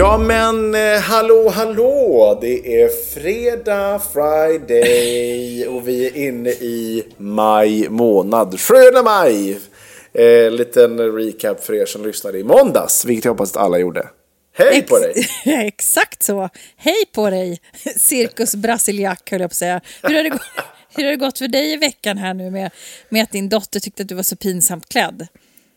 Ja men eh, hallå hallå! Det är fredag, Friday och vi är inne i maj månad. Sköna maj! Eh, liten recap för er som lyssnade i måndags, vilket jag hoppas att alla gjorde. Hej på dig! Exakt så. Hej på dig, Cirkus Brasiliak höll jag på att säga. Hur har det, gått, hur har det gått för dig i veckan här nu med, med att din dotter tyckte att du var så pinsamt klädd?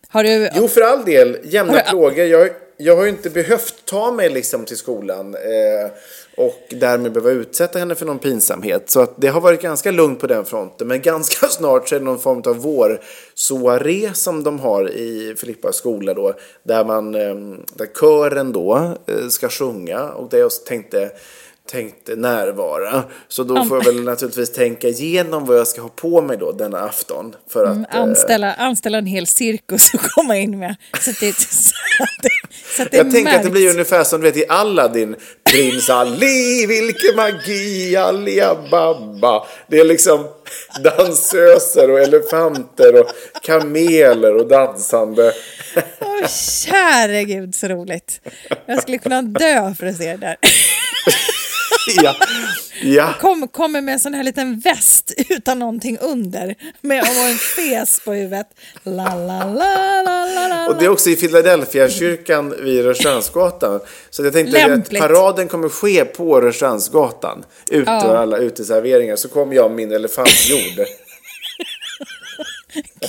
Har du... Jo för all del, jämna Har du- plågor. Jag, jag har ju inte behövt ta mig liksom till skolan eh, och därmed behöva utsätta henne för någon pinsamhet. Så att det har varit ganska lugnt på den fronten. Men ganska snart så är det någon form av vårsoaré som de har i Filippas skola då. Där, man, eh, där kören då eh, ska sjunga och där jag tänkte tänkte närvara. Så då får jag väl naturligtvis tänka igenom vad jag ska ha på mig då denna afton. För att, eh, Anställa, anställa en hel cirkus och komma in med. Så att det, så det, Jag tänker att det blir ungefär som du vet i Aladdin. Prins Ali, vilken magi, Alibaba. Det är liksom dansöser och elefanter och kameler och dansande. Åh, käre gud så roligt. Jag skulle kunna dö för att se det där. Ja, ja. Kom, kommer med en sån här liten väst utan någonting under. Med och en fes på huvudet. La, la, la, la, la, la. Och det är också i Philadelphia-kyrkan vid Rörstrandsgatan. Så jag tänkte att Lämpligt. paraden kommer ske på Rörstrandsgatan. Ute Ja. alla uteserveringar. Så kommer jag med min elefantjord.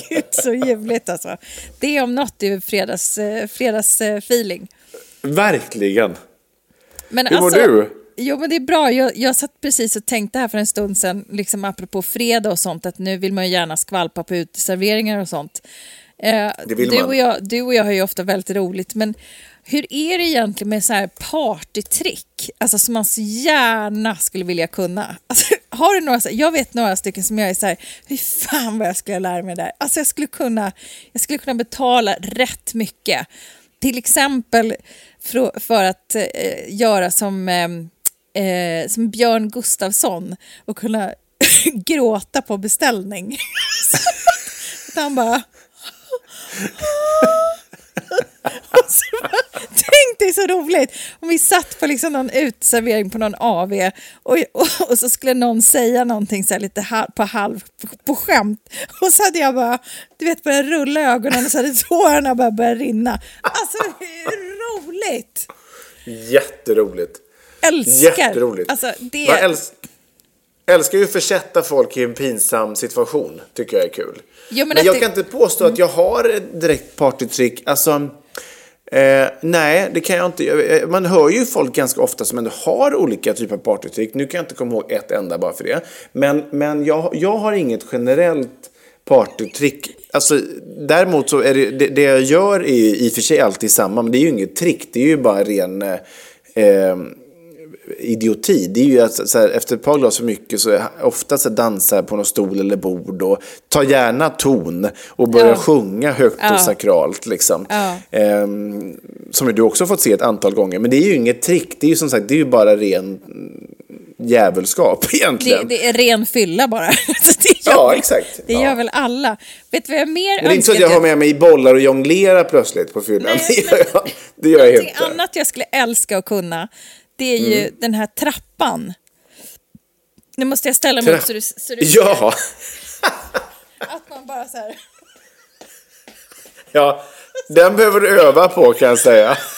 Gud, så ljuvligt alltså. Det om något är fredags, eh, fredagsfeeling. Verkligen. Men Hur mår alltså, du? Jo, men det är bra. Jag, jag satt precis och tänkte här för en stund sedan, liksom apropå fredag och sånt, att nu vill man ju gärna skvalpa på uteserveringar och sånt. Eh, du. Och jag, du och jag har ju ofta väldigt roligt, men hur är det egentligen med så här partytrick? Alltså som man så gärna skulle vilja kunna. Alltså, har du några, jag vet några stycken som jag är så här, hur fan vad jag skulle lära mig det där. Alltså jag skulle kunna, jag skulle kunna betala rätt mycket. Till exempel för, för att eh, göra som, eh, eh, som Björn Gustafsson och kunna gråta på beställning. Så han bara... Ah. Bara, Tänk dig så roligt om vi satt på liksom någon uteservering på någon AV och, och, och så skulle någon säga någonting så här lite halv, på halv på skämt och så hade jag bara, du vet, börjat rulla ögonen och så hade tårarna bara börjat rinna. Alltså hur roligt! Jätteroligt. Älskar! Jätteroligt. Alltså, det... Man älsk älskar ju att försätta folk i en pinsam situation. Tycker jag är kul. Jo, men men jag det- kan inte påstå att jag har ett direkt partytrick. Alltså, eh, nej, det kan jag inte. Man hör ju folk ganska ofta som ändå har olika typer av partytrick. Nu kan jag inte komma ihåg ett enda bara för det. Men, men jag, jag har inget generellt partytrick. Alltså, däremot så är det, det, det jag gör är ju i och för sig alltid samma, men det är ju inget trick. Det är ju bara ren... Eh, eh, idioti. Det är ju att här, efter ett par glas för mycket så ofta så dansar på någon stol eller bord och tar gärna ton och börjar Ja. sjunga högt Ja. och sakralt. Liksom. Ja. Ehm, som du också fått se ett antal gånger. Men det är ju inget trick. Det är ju som sagt det är ju bara ren djävulskap Det, egentligen. det är ren fylla bara. Det gör Ja, exakt. Det Ja. gör väl alla. Vet du vad jag mer Men det är inte så att önskar jag har med mig bollar och jonglera plötsligt på fyllan. Nej, Det gör jag, det gör jag inte. annat jag skulle älska att kunna, det är ju Mm. den här trappan. Nu måste jag ställa mig Tra- upp så du, så du Ja, att man bara så här... ja, den behöver du öva på kan jag säga.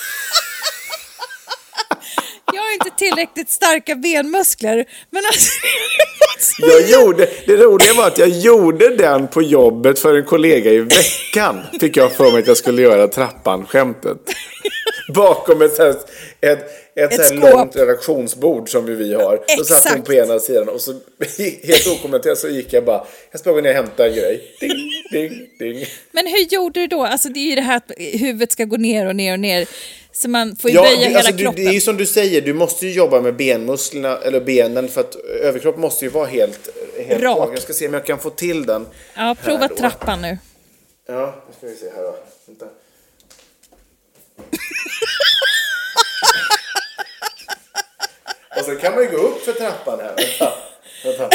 Jag har inte tillräckligt starka benmuskler, men alltså Jag gjorde, det roliga var att jag gjorde den på jobbet för en kollega i veckan. Fick jag för mig att jag skulle göra trappan-skämtet. Bakom ett, här, ett, ett, Ett långt redaktionsbord som vi har. Så satt hon Exakt. på ena sidan och så helt okommenterat så gick jag bara, jag gå ner och hämta en grej. Ding, ding, ding. Men hur gjorde du då? Alltså det är ju det här att huvudet ska gå ner och ner och ner. Så man får ju Ja, böja det, hela alltså, kroppen. det är ju som du säger, du måste ju jobba med benmusklerna, eller benen, för att överkroppen måste ju vara helt, helt Rak. rak. Jag ska se om jag kan få till den. Ja, prova trappan nu. Ja, nu ska vi se här då. Vänta. Och så kan man ju gå upp för trappan här. Vänta. Vänta.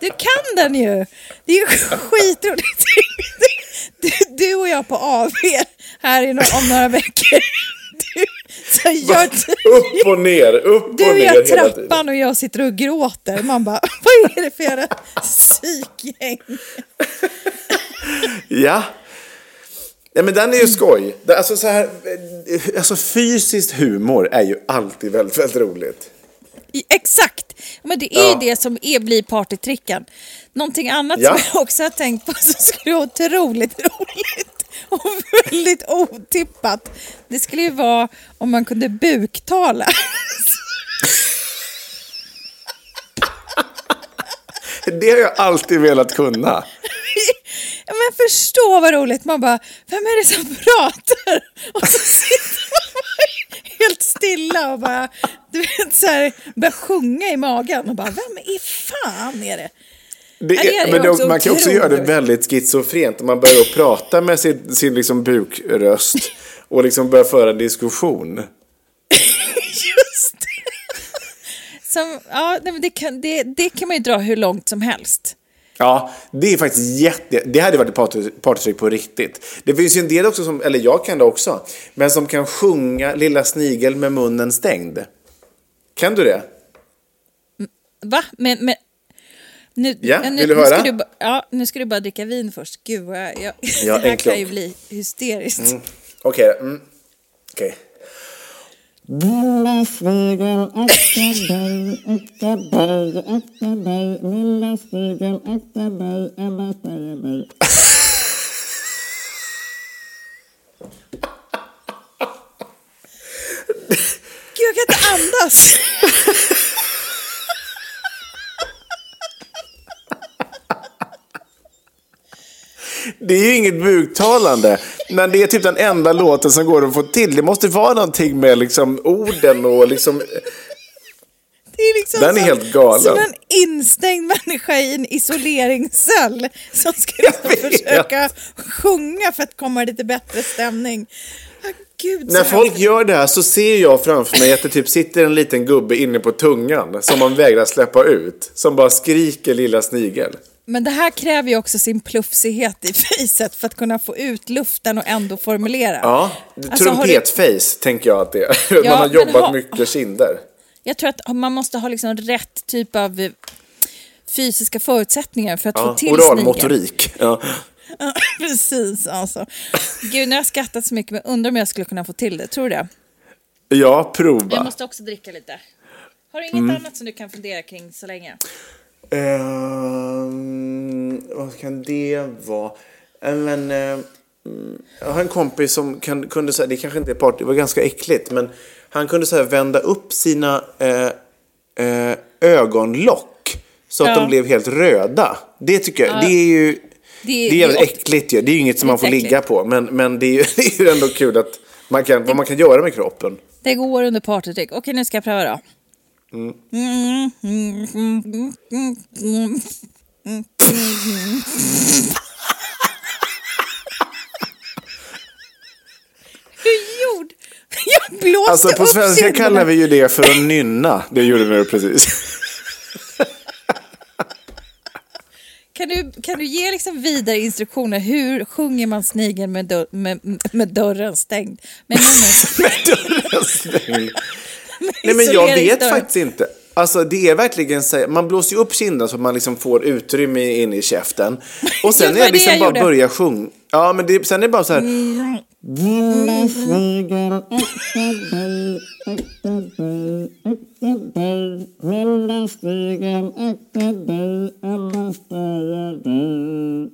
Du kan den ju! Det är ju skitroligt. Du, du och jag på AV här om några veckor. Du, gör, Upp och ner, upp och du ner gör hela tiden. trappan och jag sitter och gråter. Man bara, vad är det för jävla psykgäng? Ja. Nej men den är ju skoj. Alltså, så här, eh, alltså fysiskt humor är ju alltid väldigt, väldigt roligt. Exakt! Men det är Ja. det som är, blir partytricken. Någonting annat Ja. som jag också har tänkt på som skulle vara otroligt roligt och väldigt otippat. Det skulle ju vara om man kunde buktala. Det har jag alltid velat kunna. Ja, Men förstå vad roligt. Man bara, vem är det som pratar? Och så sitter man helt stilla och bara, du vet så här, börjar sjunga i magen och bara, vem i fan är det? Det är men det, man kan också göra det väldigt schizofrent man börjar prata med sin, sin liksom bukröst och liksom börjar föra diskussion. Just det. Som, ja, det, kan, det, det kan man ju dra hur långt som helst. Ja, det är faktiskt jätte... Det hade varit ett party- partytrick på riktigt. Det finns ju en del också som, eller jag kan det också, men som kan sjunga Lilla snigel med munnen stängd. Kan du det? Va? Men, men, nu, Ja, nu, vill du nu höra? Ska du, ja, nu ska du bara dricka vin först. Gud, vad jag, jag, Ja, det här kan ju bli hysteriskt. Okej. Mm. Okej. Lilla snigel efter dig, efter dig, efter dig. Lilla snigel efter dig, alla säger nej. Gud, jag kan inte andas. Det är ju inget buktalande, men det är typ den enda låten som går att få till. Det måste vara någonting med liksom orden och liksom... Det är liksom Den är som, helt galen. Som en instängd människa i en isoleringscell som ska försöka sjunga för att komma i lite bättre stämning. Ah, Gud, När folk gör det här så ser jag framför mig att det typ sitter en liten gubbe inne på tungan som man vägrar släppa ut. Som bara skriker lilla snigel. Men det här kräver ju också sin plufsighet i fejset för att kunna få ut luften och ändå formulera. Ja, Alltså, har du- trumpetface tänker jag att det är. Ja, man har jobbat ha- mycket kinder. Jag tror att man måste ha liksom rätt typ av eh, fysiska förutsättningar för att få Ja, till snigeln. oralmotorik. Ja. Ja, Precis alltså. Gud, nu har jag skrattat så mycket men undrar om jag skulle kunna få till det. Tror du det? ja, Jag prova. måste också dricka lite. Har du inget Mm. annat som du kan fundera kring så länge? Ehm, vad kan det vara? Eh, Men, eh, jag har en kompis som kan, kunde säga, det kanske inte är party, det var ganska äckligt, men han kunde så här vända upp sina eh, eh, ögonlock så att Ja. de blev helt röda. Det tycker jag, det är ju Det det är- jävligt det är äckligt ju. Det är ju inget som man får Lite ligga på, men, men det, är ju, det är ju ändå kul att man kan, vad man kan göra med kroppen. Det går under partytrick. Okej, nu ska jag pröva då. Hur gjorde... Jag blåste Alltså på upp svenska kinderna. kallar vi ju det för att nynna. Det gjorde vi precis. Kan du, kan du ge liksom vidare instruktioner? Hur sjunger man snigeln med, dörr, med, med dörren stängd? Med munnen med dörren stängd. Nej men jag vet faktiskt inte. Alltså det är verkligen så man blåser ju upp kinden så att man liksom får utrymme in i käften. Och sen Det är det det liksom jag bara gjorde. börja sjunga. Ja men det, sen är det bara så här. Lilla snigel, akta dig, akta dig, akta dig. Lilla snigel, akta dig, annars dör du.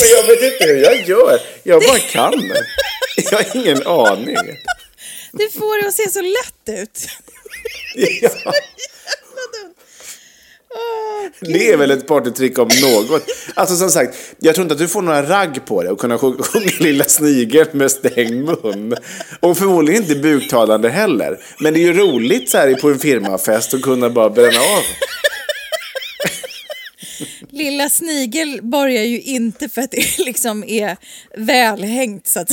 Men jag vet inte hur jag gör. Jag bara kan. Jag har ingen aning. Du får det att se så lätt ut. Ja. Det är väl ett partytrick om något. Alltså som sagt, jag tror inte att du får några ragg på det och kunna sjunga sjunga Lilla Snigeln med stängd mun. Och förmodligen inte buktalande heller. Men det är ju roligt så här på en firmafest att kunna bara bränna av. Lilla snigel börjar ju inte för att det liksom är välhängt så att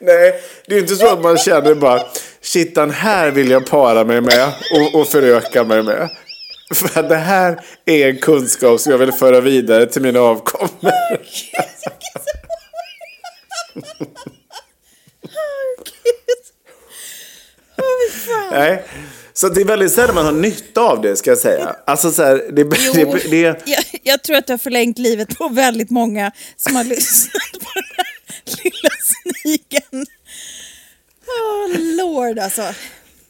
Nej, det är inte så att man känner bara shit den här vill jag para mig med och, och föröka mig med. För det här är en kunskap som jag vill föra vidare till mina avkommor. Nej. Så det är väldigt sällan man har nytta av det ska jag säga. Alltså så här, det, Jo, det, det, jag, jag tror att du har förlängt livet på väldigt många som har lyssnat på den här lilla snigeln. Åh, lord alltså.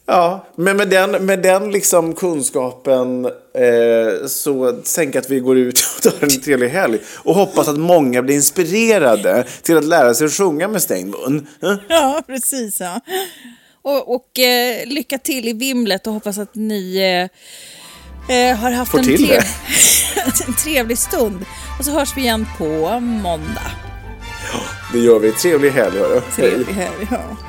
Ja, men med den, med den liksom kunskapen eh, så tänk att vi går ut och tar en trevlig helg och hoppas att många blir inspirerade till att lära sig att sjunga med stängd mun. Ja, precis. Ja. Och, och eh, lycka till i vimlet och hoppas att ni eh, eh, har haft en, trev... en trevlig stund. Och så hörs vi igen på måndag. Det gör vi. Trevlig helg, hörru. Trevlig helg. Ja.